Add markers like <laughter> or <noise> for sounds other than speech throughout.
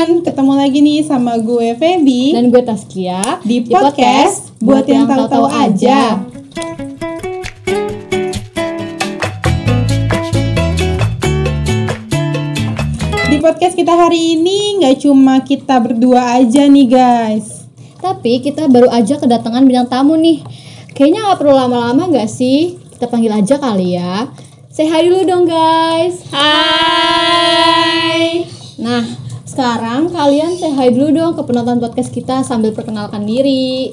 teman-teman, ketemu lagi nih sama gue Feby Dan gue Taskia di podcast buat yang tahu-tahu aja. Di podcast kita hari ini nggak cuma kita berdua aja nih guys. Tapi kita baru aja kedatangan bintang tamu nih Kayaknya gak perlu lama-lama gak sih? Kita panggil aja kali ya Say hi dulu dong guys Hai. Sekarang kalian say hi dulu dong ke penonton podcast kita sambil perkenalkan diri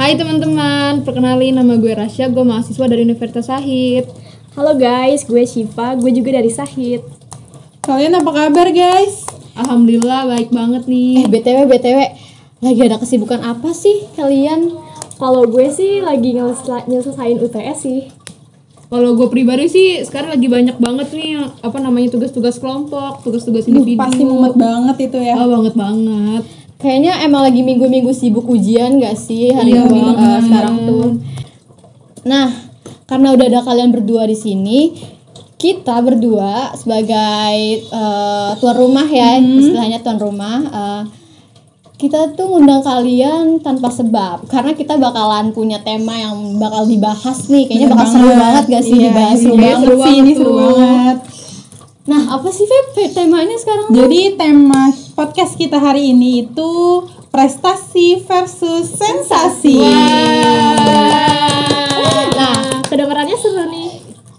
Hai teman-teman, perkenalin nama gue Rasya, gue mahasiswa dari Universitas Sahid. Halo guys, gue Shiva, gue juga dari Sahid. Kalian apa kabar guys? Alhamdulillah baik banget Eh nih. BTW BTW Lagi ada kesibukan apa sih kalian? Kalau gue sih lagi nyelesain UTS sih. Kalau gue pribadi sih sekarang lagi banyak banget nih apa namanya tugas-tugas kelompok, tugas-tugas Duh, individu. pasti mumet banget itu ya. Ah, banget banget. Kayaknya emang lagi minggu-minggu sibuk ujian gak sih hari Iya ini banget. eh, sekarang tuh. Nah, karena udah ada kalian berdua di sini, kita berdua sebagai eh, tuan rumah ya, istilahnya tuan rumah. eh, kita tuh ngundang kalian tanpa sebab karena kita bakalan punya tema yang bakal dibahas nih. Kayaknya bakal seru banget gak sih Iya, dibahas seru ini? banget Seru sih, ini seru banget. Nah, apa sih Feb temanya sekarang? Jadi tema podcast kita hari ini itu prestasi versus sensasi. Nah, kedengarannya seru nih.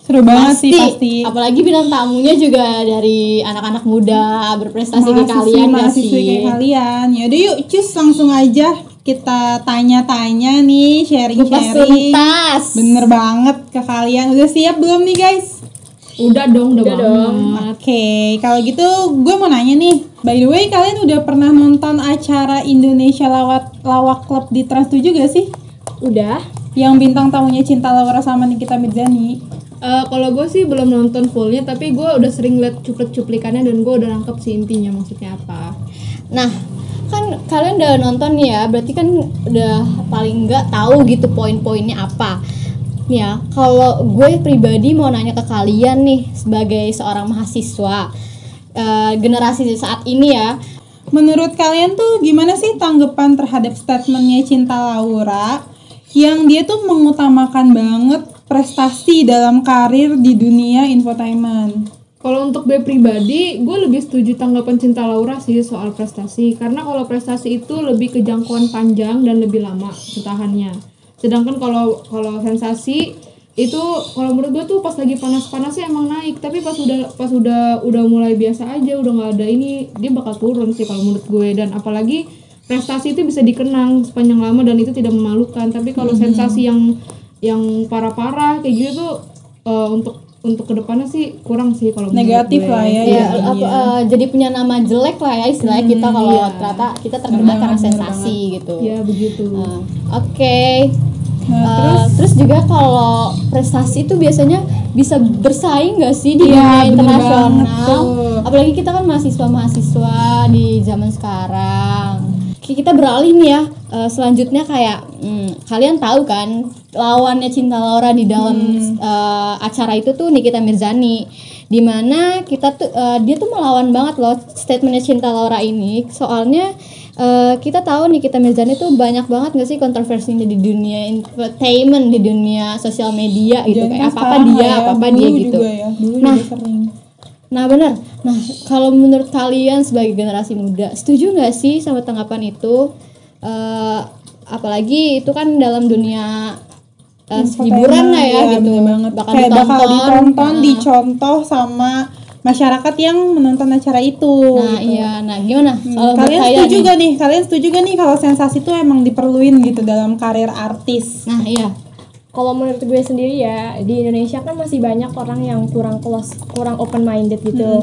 Seru banget sih pasti. Apalagi bintang tamunya juga dari anak-anak muda berprestasi kayak Mahasiswi- kalian gak mahasiswi sih? kayak kalian. Yaudah yuk, cus langsung aja kita tanya-tanya nih, sharing-sharing. Bener banget ke kalian. Udah siap belum nih guys? Udah dong, udah, Udah banget. dong. Oke, kalau gitu gue mau nanya nih. By the way, kalian udah pernah nonton acara Indonesia Lawak Lawak Club di Trans 7 gak sih? Udah. Yang bintang tamunya Cinta Laura sama Nikita Mirzani. Eh, kalau gue sih belum nonton fullnya, tapi gue udah sering liat cuplik-cuplikannya dan gue udah nangkep sih intinya maksudnya apa. Nah, kan kalian udah nonton ya, berarti kan udah paling nggak tahu gitu poin-poinnya apa. Ya, kalau gue pribadi mau nanya ke kalian nih sebagai seorang mahasiswa eh, generasi saat ini ya, Menurut kalian tuh gimana sih tanggapan terhadap statementnya Cinta Laura yang dia tuh mengutamakan banget prestasi dalam karir di dunia infotainment? Kalau untuk gue pribadi, gue lebih setuju tanggapan Cinta Laura sih soal prestasi. Karena kalau prestasi itu lebih ke jangkauan panjang dan lebih lama bertahannya. Sedangkan kalau kalau sensasi itu kalau menurut gue tuh pas lagi panas-panasnya emang naik, tapi pas udah pas udah udah mulai biasa aja, udah nggak ada ini, dia bakal turun sih kalau menurut gue. Dan apalagi prestasi itu bisa dikenang sepanjang lama dan itu tidak memalukan. Tapi kalau sensasi yang yang parah-parah kayak gitu tuh eh, untuk untuk ke depannya sih kurang sih kalau Negatif gue. lah ya. ya, jadinya. apa, eh, jadi punya nama jelek lah ya istilahnya kita kalau ternyata kita terkenal karena sensasi gitu. ya begitu Nah, Oke. Nah, Eh, terus juga kalau prestasi itu biasanya bisa bersaing gak sih di Iya, dunia banget internasional? Apalagi kita kan mahasiswa-mahasiswa di zaman sekarang. Oke, Kita beralih nih ya. eh, selanjutnya kayak hmm, kalian tahu kan lawannya Cinta Laura di dalam eh, acara itu tuh Nikita Mirzani. Di mana kita tuh eh, dia tuh melawan banget loh statementnya Cinta Laura ini. Soalnya eh, kita tahu Nikita Mirzani tuh banyak banget gak sih kontroversinya di dunia entertainment, di dunia sosial media gitu Jangan kayak apa apa dia, ya, apa apa dia gitu. Juga ya. Dulu Nah, juga sering. Nah benar. Nah kalau menurut kalian sebagai generasi muda, setuju nggak sih sama tanggapan itu? Eh, apalagi itu kan dalam dunia eh, hiburan lah ya Iya, gitu. banget. Bakal Kayak ditonton. bakal ditonton, Nah, dicontoh sama masyarakat yang menonton acara itu. Nah gitu. iya. Nah gimana? Kalau Kalian setuju nih? gak nih? Kalian setuju gak nih kalau sensasi itu emang diperluin gitu dalam karir artis? Nah iya. Kalau menurut gue sendiri ya, di Indonesia kan masih banyak orang yang kurang close, kurang open minded gitu.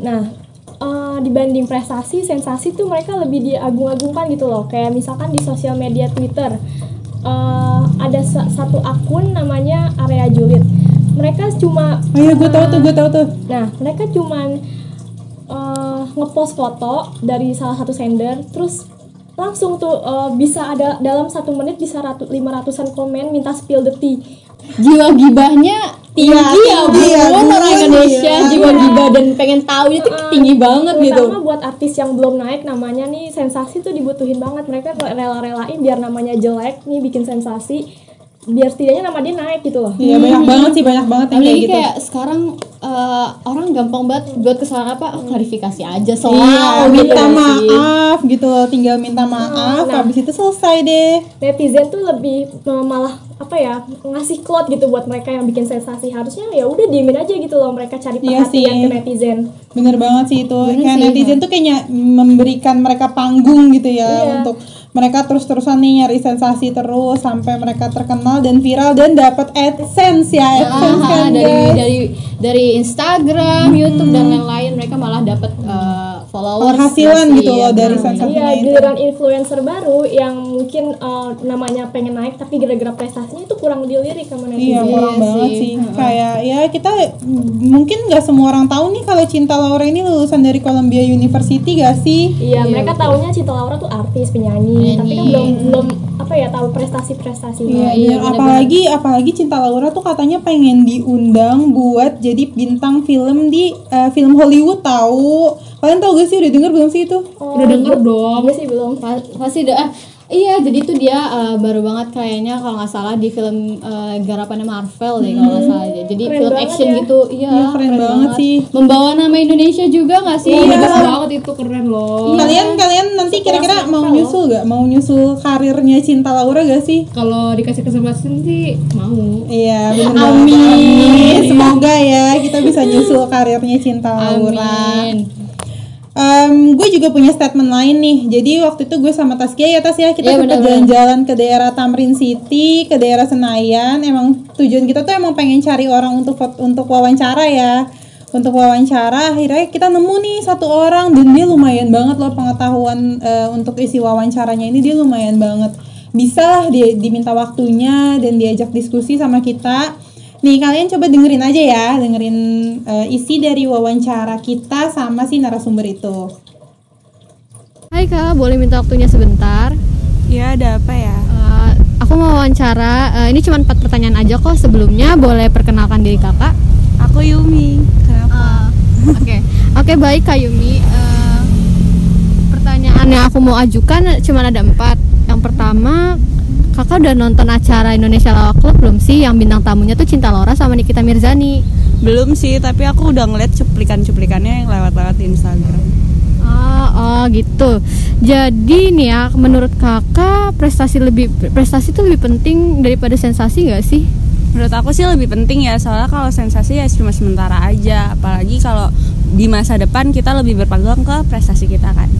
Nah, eh, dibanding prestasi, sensasi tuh mereka lebih diagung-agungkan gitu loh. Kayak misalkan di sosial media Twitter, eh, ada sa- satu akun namanya Area Julid. Mereka cuma Oh iya, gue tahu tuh, gue tahu tuh. Nah, mereka cuman eh, ngepost foto dari salah satu sender, terus langsung tuh eh, bisa ada dalam satu menit bisa ratu, lima ratusan komen minta spill the tea. Jiwa gibahnya tinggi Iya, ya bun tinggi ya, orang bun, Indonesia iya. jiwa gibah dan pengen tahu itu tinggi banget gitu Terutama buat artis yang belum naik namanya nih sensasi tuh dibutuhin banget mereka rela-relain biar namanya jelek nih bikin sensasi biar setidaknya nama dia naik gitu loh. Iya banyak banget sih banyak banget yang kayak gitu. kayak sekarang eh, orang gampang banget buat kesalahan apa klarifikasi aja Iya, soal minta gitu sih. maaf gitu loh, tinggal minta maaf, nah. habis itu selesai deh. Netizen tuh lebih malah apa ya ngasih cloud gitu buat mereka yang bikin sensasi harusnya ya udah diemin aja gitu loh mereka cari Iya perhatian sih. ke netizen. Bener banget sih itu. Bener kayak sih, netizen tuh kayaknya memberikan mereka panggung gitu ya Iya. untuk mereka terus-terusan nih nyari sensasi terus sampai mereka terkenal dan viral dan dapat AdSense ya, AdSense Ah, kan dari guys. dari dari Instagram, YouTube dan lain-lain mereka malah dapat eh, followers Penghasilan masih, gitu loh ya, dari sensasi. Iya, itu. giliran influencer baru yang mungkin eh, namanya pengen naik tapi gara-gara prestasinya itu kurang dilirik sama Iya netizen. kurang Iya banget sih. sih. Kayak ya kita mungkin nggak semua orang tahu nih kalau Cinta Laura ini lulusan dari Columbia University gak sih? Iya, mereka taunya Cinta Laura tuh artis, penyanyi, tapi kan belum belum apa ya tahu prestasi-prestasinya. Iya, iya, bener. bener-bener. apalagi apalagi Cinta Laura tuh katanya pengen diundang buat jadi bintang film di eh, film Hollywood tahu. Kalian tahu gak sih udah denger belum sih itu? Oh, Udah denger dong. Gue sih belum. Pa- pasti udah ah, iya jadi itu dia eh, baru banget kayaknya kalau nggak salah di film eh, garapannya Marvel deh kalau nggak salah jadi Keren film banget action ya. gitu iya Iya, keren banget sih. membawa nama Indonesia juga nggak sih Iya. Iya. Bagus banget itu keren loh. Kalian kalian nanti kira-kira mau nyusul gak? Mau nyusul karirnya Cinta Laura gak sih? Kalau dikasih kesempatan sih mau. Iya, bener banget. Amin. Semoga ya kita bisa nyusul karirnya Cinta Laura. Amin Em, gue juga punya statement lain nih. Jadi waktu itu gue sama Taskia ya Tas ya kita Iya, sempat jalan-jalan ke daerah Tamrin City, ke daerah Senayan. Emang tujuan kita tuh emang pengen cari orang untuk untuk wawancara ya. Untuk wawancara akhirnya kita nemu nih satu orang dan dia lumayan banget loh pengetahuan eh, untuk isi wawancaranya ini dia lumayan banget. Bisa lah dia diminta waktunya dan diajak diskusi sama kita. Nih kalian coba dengerin aja ya, dengerin eh, isi dari wawancara kita sama si narasumber itu. Hai kak, boleh minta waktunya sebentar? Ya, ada apa ya? Eh, aku mau wawancara. eh, ini cuma empat pertanyaan aja kok. Sebelumnya boleh perkenalkan diri kakak. Aku Yumi. Kenapa? Oke, oke baik kak Yumi. Eh, pertanyaan yang aku mau ajukan cuma ada empat. Yang pertama, kakak udah nonton acara Indonesia Lawak Club belum sih? Yang bintang tamunya tuh Cinta Laura sama Nikita Mirzani. Belum sih, tapi aku udah ngeliat cuplikan-cuplikannya yang lewat-lewat di Instagram. Ah, oh gitu. Jadi nih ya, menurut kakak prestasi lebih prestasi itu lebih penting daripada sensasi nggak sih? Menurut aku sih lebih penting ya, soalnya kalau sensasi ya cuma sementara aja. Apalagi kalau di masa depan kita lebih berpegang ke prestasi kita kan.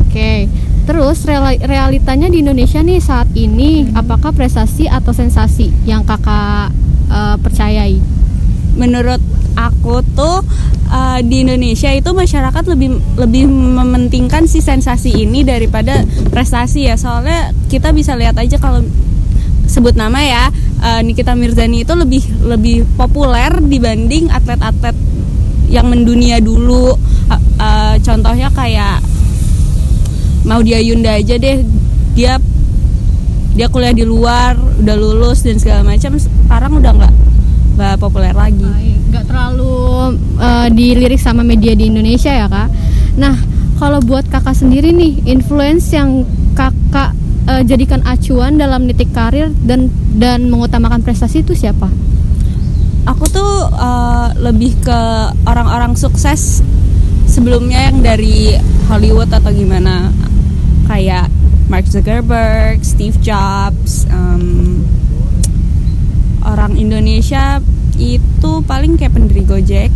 Oke. Terus realitanya di Indonesia nih saat ini, apakah prestasi atau sensasi yang kakak eh, percayai? Menurut aku tuh uh, di Indonesia itu masyarakat lebih lebih mementingkan si sensasi ini daripada prestasi ya. Soalnya kita bisa lihat aja kalau sebut nama ya uh, Nikita Mirzani itu lebih lebih populer dibanding atlet-atlet yang mendunia dulu. Uh, uh, contohnya kayak Maudia Yunda aja deh dia dia kuliah di luar udah lulus dan segala macam sekarang udah nggak nggak populer lagi Nggak terlalu eh, dilirik sama media di Indonesia ya kak. Nah, kalau buat kakak sendiri nih, influence yang kakak eh, jadikan acuan dalam nitik karir dan dan mengutamakan prestasi itu siapa? aku tuh uh, lebih ke orang-orang sukses sebelumnya yang dari Hollywood atau gimana kayak Mark Zuckerberg, Steve Jobs, em, orang Indonesia itu paling kayak pendiri Gojek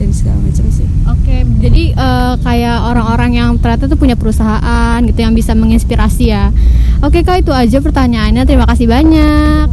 dan segala macam sih. Oke, jadi eh, kayak orang-orang yang ternyata tuh punya perusahaan gitu yang bisa menginspirasi ya. Oke kak itu aja pertanyaannya. Terima kasih banyak.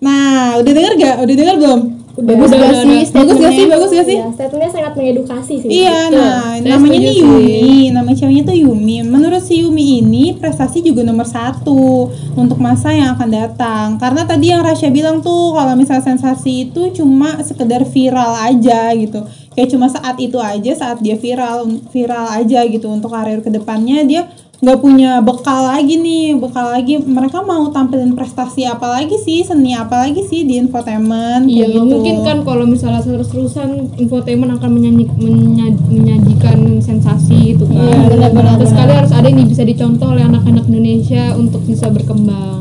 Nah, udah denger gak? Udah denger belum? Bagus gak sih Bagus gak sih? Bagus gak sih? Iya, statementnya sangat mengedukasi sih. Iya, nah Saya namanya nih. Yumi, nama ceweknya tuh Yumi. Menurut si Yumi ini prestasi juga nomor satu untuk masa yang akan datang. Karena tadi yang Rasya bilang tuh kalau misalnya sensasi itu cuma sekedar viral aja gitu. Kayak cuma saat itu aja, saat dia viral, viral aja gitu untuk karir ke depannya dia nggak punya bekal lagi nih bekal lagi mereka mau tampilin prestasi apa lagi sih seni apa lagi sih di infotainment Iya, gitu. mungkin kan kalau misalnya terus-terusan infotainment akan menyanyi, menya- menyajikan sensasi gitu kan. Iya, benar-benar, Terus sekali harus ada yang bisa dicontoh oleh anak-anak Indonesia untuk bisa berkembang.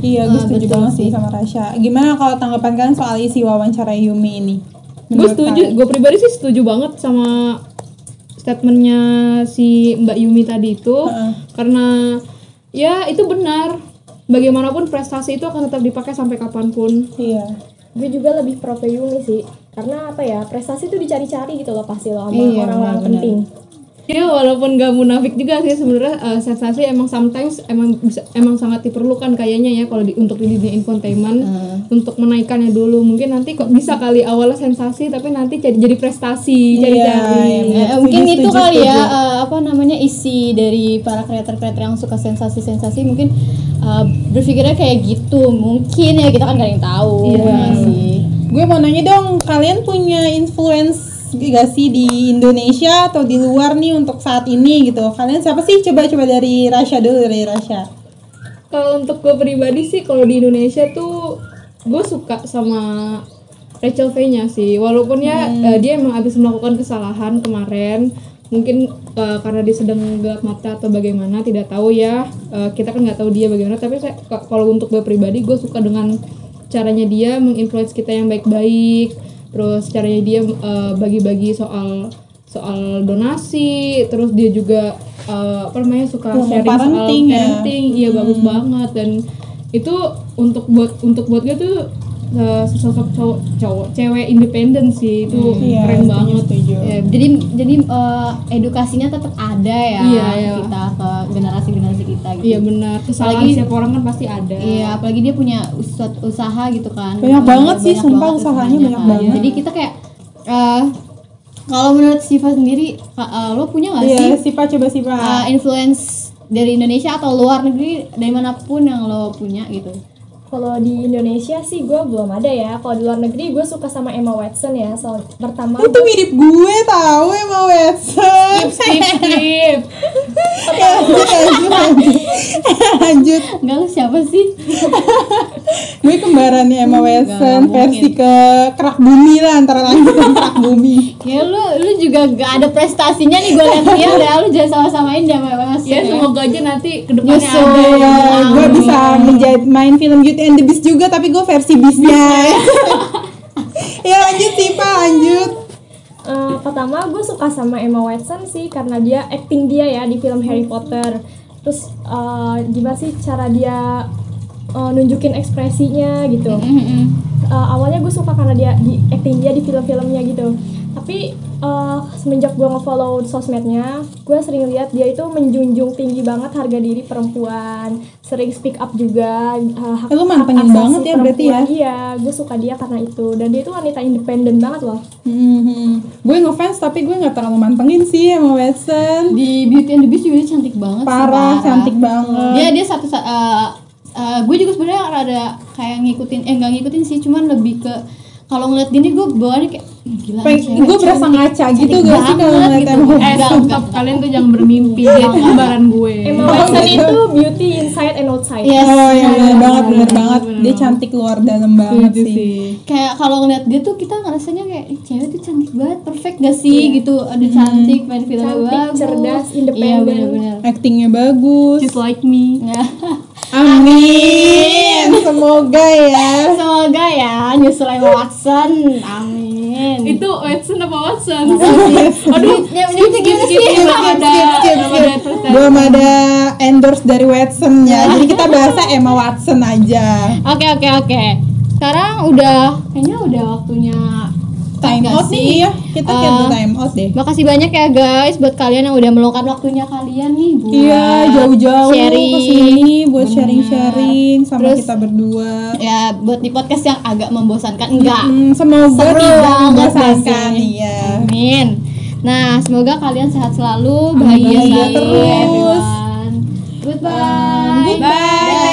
iya gue Ah, setuju banget sih. sama Rasya gimana kalau tanggapan kalian soal isi wawancara Yumi ini Gue setuju, gue pribadi sih setuju banget sama statementnya si Mbak Yumi tadi itu, Heeh. karena ya itu benar. Bagaimanapun prestasi itu akan tetap dipakai sampai kapan pun. iya gue juga lebih pro Yumi sih karena apa ya prestasi tuh dicari-cari gitu loh pasti loh sama Iya, orang-orang penting Ya walaupun gak munafik juga sih sebenarnya eh, sensasi emang sometimes emang bisa emang sangat diperlukan kayaknya ya kalau di, untuk di dunia infotainment. Untuk menaikkannya dulu. Mungkin nanti kok bisa kali awalnya sensasi tapi nanti jadi jadi prestasi jadi Iya, cari iya, Ya, Setuju, mungkin itu setuju, kali ya eh, apa namanya isi dari para kreator-kreator yang suka sensasi-sensasi. Mungkin eh, berpikirnya kayak gitu. Mungkin ya kita kan gak ada yang tahu. Iya. ya nggak sih? Gue mau nanya dong kalian punya influence gak sih di Indonesia atau di luar nih untuk saat ini gitu kalian siapa sih coba coba dari Rasya dulu dari Rasya Kalau untuk gue pribadi sih kalau di Indonesia tuh gue suka sama Rachel V-nya sih. Walaupun ya eh, dia emang habis melakukan kesalahan kemarin, mungkin eh, karena dia sedang gelap mata atau bagaimana tidak tahu ya. Eh, kita kan nggak tahu dia bagaimana. Tapi saya kalau untuk gue pribadi gue suka dengan caranya dia menginfluence kita yang baik-baik. Terus caranya dia eh, bagi-bagi soal soal donasi. Terus dia juga eh, apa namanya suka Ilmu sharing soal parenting ya. parenting iya bagus banget dan itu untuk buat untuk buat gue tuh uh, sosok cowok cowok cewek independen sih itu Iya, keren setuju, banget setuju. Ya, jadi jadi eh, edukasinya tetap ada ya Iya, iya. kita ke generasi-generasi kita gitu. iya benar kesalahan Apalagi- setiap orang kan pasti ada Iya, apalagi dia punya usaha, usaha gitu kan. Banyak banget sih, Banyak sumpah banget usahanya banyak kan. banget. Jadi kita kayak eh kalau menurut Siva sendiri, eh, lo punya nggak Iya sih Sipa coba Sipa eh, influence dari Indonesia atau luar negeri dari mana pun yang lo punya gitu? Kalau di Indonesia sih gue belum ada ya. Kalau di luar negeri gue suka sama Emma Watson ya. Soal pertama itu mirip gue tahu emang Watson skip skip Ya, lanjut lanjut lanjut lanjut Enggak lo siapa sih? gue kembarannya Emma Watson versi ke kerak bumi lah antara langit dan kerak bumi Ya lo lu juga gak ada prestasinya nih gue liat-liat ya lu jangan sama-samain sama Mas. ya semoga aja nanti ke depannya Nyusul. ada ya, gue bisa menjadi main film Beauty and the Beast juga tapi gue versi Beastnya <laughs> ya lanjut sih pak lanjut Eh, pertama gue suka sama Emma Watson sih karena dia acting dia ya di film Harry Potter. Terus eh, gimana sih cara dia eh, nunjukin ekspresinya gitu. Eh, awalnya gue suka karena dia di acting dia di film-filmnya gitu. Tapi eh, semenjak gue ngefollow sosmednya, gue sering lihat dia itu menjunjung tinggi banget harga diri perempuan, sering speak up juga. eh, hak, lu hak mantengin asasi banget ya berarti ya? Iya, gue suka dia karena itu. Dan dia itu wanita independen banget loh. Hmm, gue ngefans tapi gue nggak terlalu mantengin sih Emma Watson Di Beauty and the Beast juga dia cantik banget sih, parah cantik banget dia dia satu sa- eh, eh, gue juga sebenarnya rada kayak ngikutin eh nggak ngikutin sih cuman lebih ke kalau ngeliat gini gue bawaannya kayak "Ih, gila gue berasa ngaca gitu gak sih kalau banget ngeliat gitu. Eh stop kalian tuh jangan bermimpi itu kembaran gue. Emma Oh, Watson gitu. itu beauty inside and outside. Yes. Oh ya bener banget bener bener banget. banget, dia cantik luar dalam banget sih. kayak kalau ngeliat dia tuh kita ngerasanya kayak "Ih, cewek tuh cantik banget perfect gak sih? Gitu. Ada cantik main Cantik, bagus. cerdas, iya independen. benar-benar Actingnya bagus. just like me <laughs> Amin. Semoga ya. semoga ya nyusul Emma Watson amin itu Watson apa Watson aduh ini gimana sih skip, Skip, skip, skip, belum skip. ada prestasi. Belum ada endorse dari Watson ya. Jadi kita bahasa Emma Watson aja. Oke oke oke. Sekarang udah kayaknya udah waktunya Time out sih? nih ya. Kita kayak time out deh. Makasih banyak ya guys buat kalian yang udah meluangkan waktunya kalian nih buat Iya, jauh-jauh sharing. ke sini buat sharing-sharing sama Terus- kita berdua. Ya buat di podcast yang agak membosankan enggak. Hmm, semoga tidak membosankan iya. Amin. Nah, semoga kalian sehat selalu, bahagia Bahagia selalu terus. everyone. Goodbye. Goodbye.